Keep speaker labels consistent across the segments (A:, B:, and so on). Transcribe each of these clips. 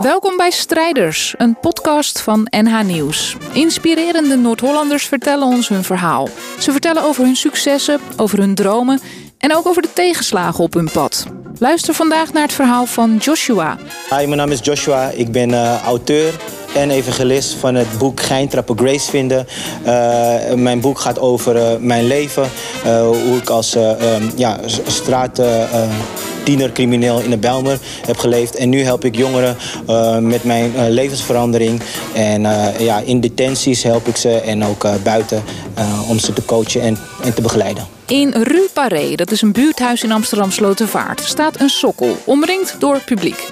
A: Welkom bij Strijders, een podcast van NH Nieuws. Inspirerende Noord-Hollanders vertellen ons hun verhaal. Ze vertellen over hun successen, over hun dromen en ook over de tegenslagen op hun pad. Luister vandaag naar het verhaal van Joshua.
B: Hi, mijn naam is Joshua. Ik ben uh, auteur en evangelist van het boek Geintrappen Grace vinden. Uh, mijn boek gaat over uh, mijn leven, hoe ik als um, ja, straat tienercrimineel in de Bijlmer heb geleefd. En nu help ik jongeren uh, met mijn uh, levensverandering. En uh, ja, in detenties help ik ze en ook buiten om ze te coachen en, en te begeleiden.
A: In Rue Paré, dat is een buurthuis in Amsterdam Slotervaart, staat een sokkel, omringd door publiek.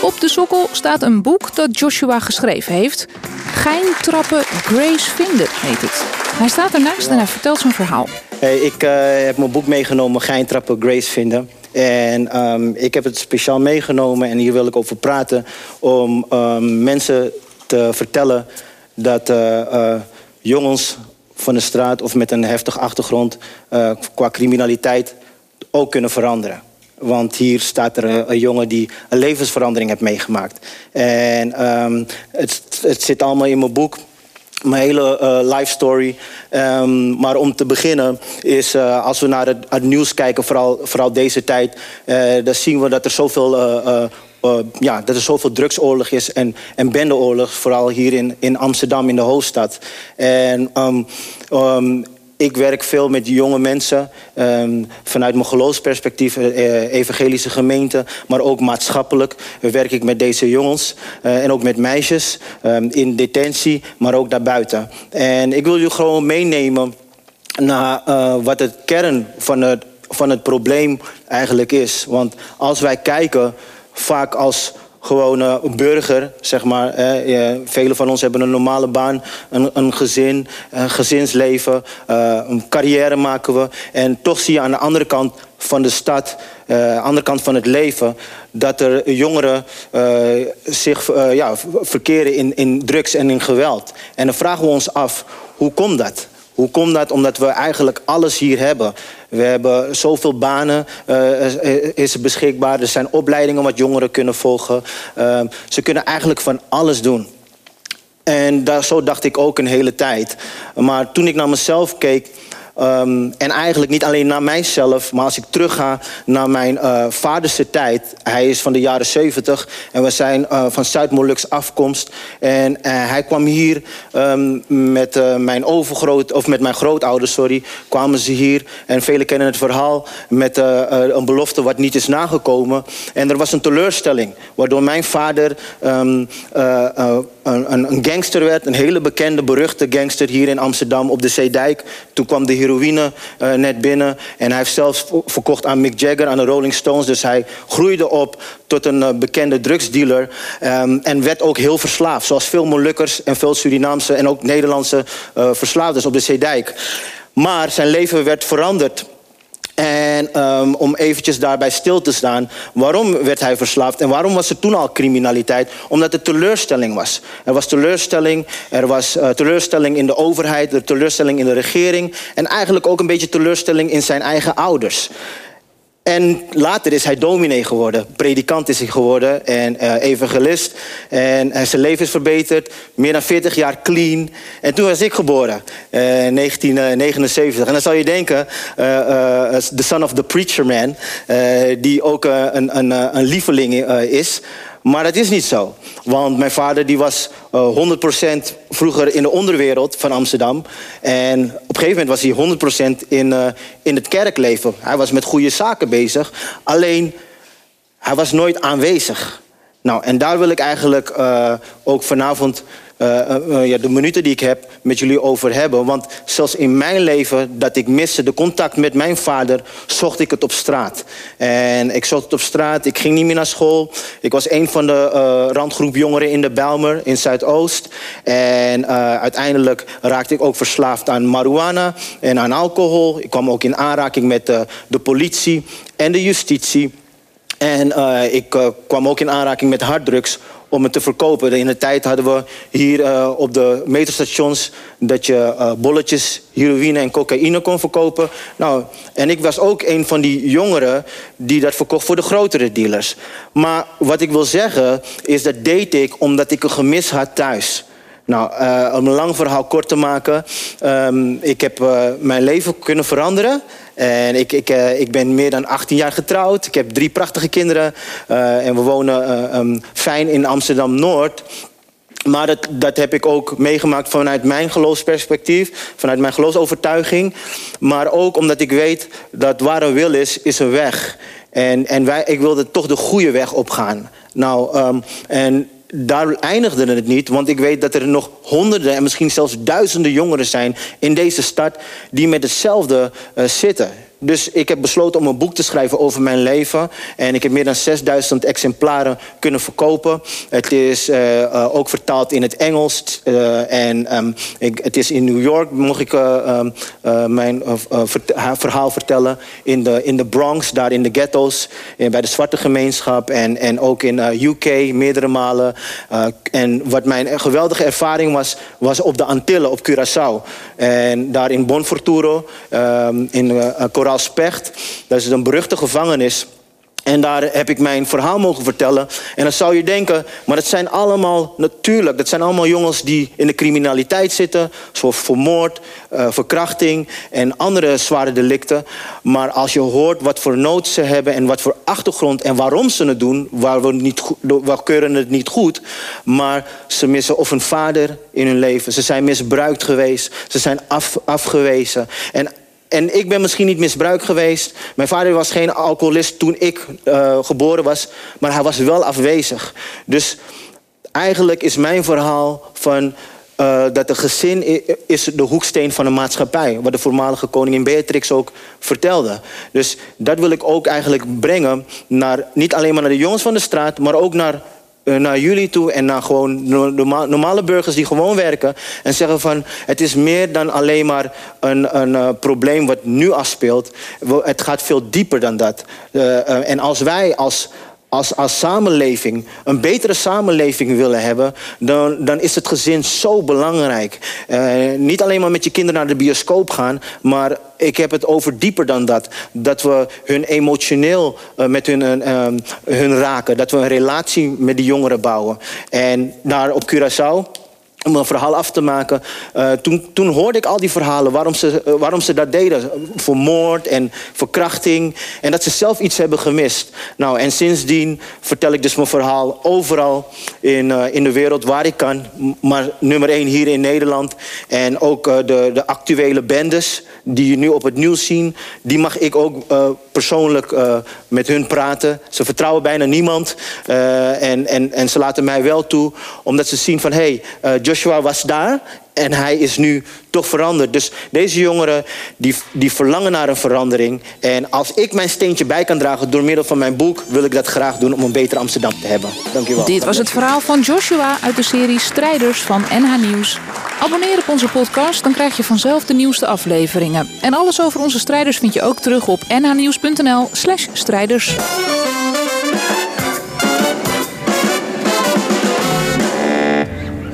A: Op de sokkel staat een boek dat Joshua geschreven heeft. Geintrappen Grace vinden heet het. Hij staat ernaast en hij vertelt zijn verhaal.
B: Hey, ik heb mijn boek meegenomen, Geintrappen Grace vinden. En um, ik heb het speciaal meegenomen en hier wil ik over praten om um, mensen te vertellen dat uh, uh, jongens van de straat of met een heftige achtergrond uh, qua criminaliteit ook kunnen veranderen. Want hier staat er een, jongen die een levensverandering heeft meegemaakt. En um, het, het zit allemaal in mijn boek mijn hele uh, life story. Um, maar om te beginnen is, uh, als we naar het, het, nieuws kijken, vooral, vooral deze tijd, uh, dan zien we dat er zoveel, ja, dat er zoveel drugsoorlog is en, en bendeoorlog, vooral hier in, in Amsterdam, in de hoofdstad. En um, um, ik werk veel met jonge mensen um, vanuit mijn geloofsperspectief, uh, evangelische gemeente, maar ook maatschappelijk werk ik met deze jongens uh, en ook met meisjes um, in detentie, maar ook daarbuiten. En ik wil jullie gewoon meenemen naar uh, wat het kern van het, van het probleem eigenlijk is. Want als wij kijken, vaak als gewone burger, zeg maar. Eh, velen van ons hebben een normale baan, een, een gezin, een gezinsleven, uh, een carrière maken we. En toch zie je aan de andere kant van de stad, uh, andere kant van het leven, dat er jongeren uh, zich ja, verkeren in, in drugs en in geweld. En dan vragen we ons af, hoe komt dat? Hoe komt dat? Omdat we eigenlijk alles hier hebben. We hebben zoveel banen uh, is beschikbaar. Er zijn opleidingen wat jongeren kunnen volgen. Uh, ze kunnen eigenlijk van alles doen. En daar, zo dacht ik ook een hele tijd. Maar toen ik naar mezelf keek... Um, en eigenlijk niet alleen naar mijzelf, maar als ik terugga naar mijn uh, vaderse tijd. Hij is van de jaren 70 en we zijn uh, van Zuid-Moluk's afkomst. En uh, hij kwam hier um, met mijn overgroot, of met mijn grootouders, sorry, kwamen ze hier. En velen kennen het verhaal met een belofte wat niet is nagekomen. En er was een teleurstelling, waardoor mijn vader um, een, een, gangster werd, een hele bekende, beruchte gangster hier in Amsterdam op de Zeedijk. Toen kwam de heroïne uh, net binnen. En hij heeft zelfs verkocht aan Mick Jagger, aan de Rolling Stones. Dus hij groeide op tot een uh, bekende drugsdealer. Um, en werd ook heel verslaafd. Zoals veel Molukkers en veel Surinaamse en ook Nederlandse uh, verslaafders op de Zeedijk. Maar zijn leven werd veranderd en um, om eventjes daarbij stil te staan, waarom werd hij verslaafd en waarom was er toen al criminaliteit? Omdat er teleurstelling was. Er was teleurstelling, er was uh, teleurstelling in de overheid, er teleurstelling in de regering en eigenlijk ook een beetje teleurstelling in zijn eigen ouders. En later is hij dominee geworden, predikant is hij geworden en uh, evangelist. En, en zijn leven is verbeterd, meer dan 40 jaar clean. En toen was ik geboren, uh, 1979. En dan zou je denken, the son of the preacher man, die ook een, een, een lieveling is. Maar dat is niet zo. Want mijn vader die was uh, 100% vroeger in de onderwereld van Amsterdam. En op een gegeven moment was hij 100% in, uh, in het kerkleven. Hij was met goede zaken bezig. Alleen, hij was nooit aanwezig. Nou, en daar wil ik eigenlijk uh, ook vanavond uh, uh, ja, de minuten die ik heb met jullie over hebben. Want zelfs in mijn leven dat ik miste de contact met mijn vader, zocht ik het op straat. En ik zocht het op straat, ik ging niet meer naar school. Ik was een van de randgroep jongeren in de Bijlmer in Zuidoost. En uiteindelijk raakte ik ook verslaafd aan marihuana en aan alcohol. Ik kwam ook in aanraking met de politie en de justitie. En ik kwam ook in aanraking met harddrugs om het te verkopen. In de tijd hadden we hier uh, op de metrostations dat je bolletjes, heroïne en cocaïne kon verkopen. Nou, en ik was ook een van die jongeren die dat verkocht voor de grotere dealers. Maar wat ik wil zeggen is dat deed ik omdat ik een gemis had thuis. Nou, om een lang verhaal kort te maken. Um, ik heb mijn leven kunnen veranderen. En ik, ik, uh, ik ben meer dan 18 jaar getrouwd. Ik heb drie prachtige kinderen. en we wonen um, fijn in Amsterdam-Noord. Maar dat, dat heb ik ook meegemaakt vanuit mijn geloofsperspectief. Vanuit mijn geloofsovertuiging. Maar ook omdat ik weet dat waar een wil is, is een weg. En, en wij, ik wilde toch de goede weg opgaan. Nou, um, en daar eindigde het niet, want ik weet dat er nog honderden en misschien zelfs duizenden jongeren zijn in deze stad die met hetzelfde uh, zitten. Dus ik heb besloten om een boek te schrijven over mijn leven. En ik heb meer dan 6000 exemplaren kunnen verkopen. Het is uh, uh, ook vertaald in het Engels. Uh, en um, ik, het is in New York, mocht ik um, mijn verhaal vertellen. In de, in de Bronx, daar in de ghetto's. bij de zwarte gemeenschap. En, en ook in UK meerdere malen. en wat mijn geweldige ervaring was, was op de Antillen, op Curaçao. En daar in Bonforturo, um, in Coral Specht. Dat is een beruchte gevangenis. En daar heb ik mijn verhaal mogen vertellen. En dan zou je denken, maar dat zijn allemaal natuurlijk, dat zijn allemaal jongens die in de criminaliteit zitten, zoals vermoord, uh, verkrachting en andere zware delicten. Maar als je hoort wat voor nood ze hebben en wat voor achtergrond en waarom ze het doen, waar we, niet we keuren het niet goed, maar ze missen of een vader in hun leven, ze zijn misbruikt geweest, ze zijn af, afgewezen. En en ik ben misschien niet misbruikt geweest. Mijn vader was geen alcoholist toen ik uh, geboren was. Maar hij was wel afwezig. Dus eigenlijk is mijn verhaal van... Uh, dat de gezin is de hoeksteen van de maatschappij. Wat de voormalige koningin Beatrix ook vertelde. Dus dat wil ik ook eigenlijk brengen naar, niet alleen maar naar de jongens van de straat... maar ook naar naar jullie toe en naar gewoon normale burgers die gewoon werken. En zeggen van het is meer dan alleen maar een, een uh, probleem wat nu afspeelt. Het gaat veel dieper dan dat. Uh, en als wij als als, als samenleving een betere samenleving willen hebben, dan, dan is het gezin zo belangrijk. Uh, niet alleen maar met je kinderen naar de bioscoop gaan, maar ik heb het over dieper dan dat. Dat we hun emotioneel uh, met hun, uh, hun raken. Dat we een relatie met die jongeren bouwen. En daar op Curaçao om een verhaal af te maken. Uh, toen, toen hoorde ik al die verhalen, waarom ze, uh, waarom ze dat deden. Voor moord en verkrachting. En dat ze zelf iets hebben gemist. Nou, en sindsdien vertel ik dus mijn verhaal overal in, uh, in de wereld waar ik kan. Maar nummer één hier in Nederland. En ook de, de actuele bendes die je nu op het nieuws zien... die mag ik ook persoonlijk met hun praten. Ze vertrouwen bijna niemand. en, en, en ze laten mij wel toe, omdat ze zien van... hé, hey, Joshua was daar en hij is nu toch veranderd. Dus deze jongeren die, die verlangen naar een verandering. En als ik mijn steentje bij kan dragen door middel van mijn boek... wil ik dat graag doen om een beter Amsterdam te hebben. Dank je wel.
A: Dit was het verhaal van Joshua uit de serie Strijders van NH Nieuws. Abonneer op onze podcast, dan krijg je vanzelf de nieuwste afleveringen. En alles over onze strijders vind je ook terug op nhnieuws.nl slash strijders.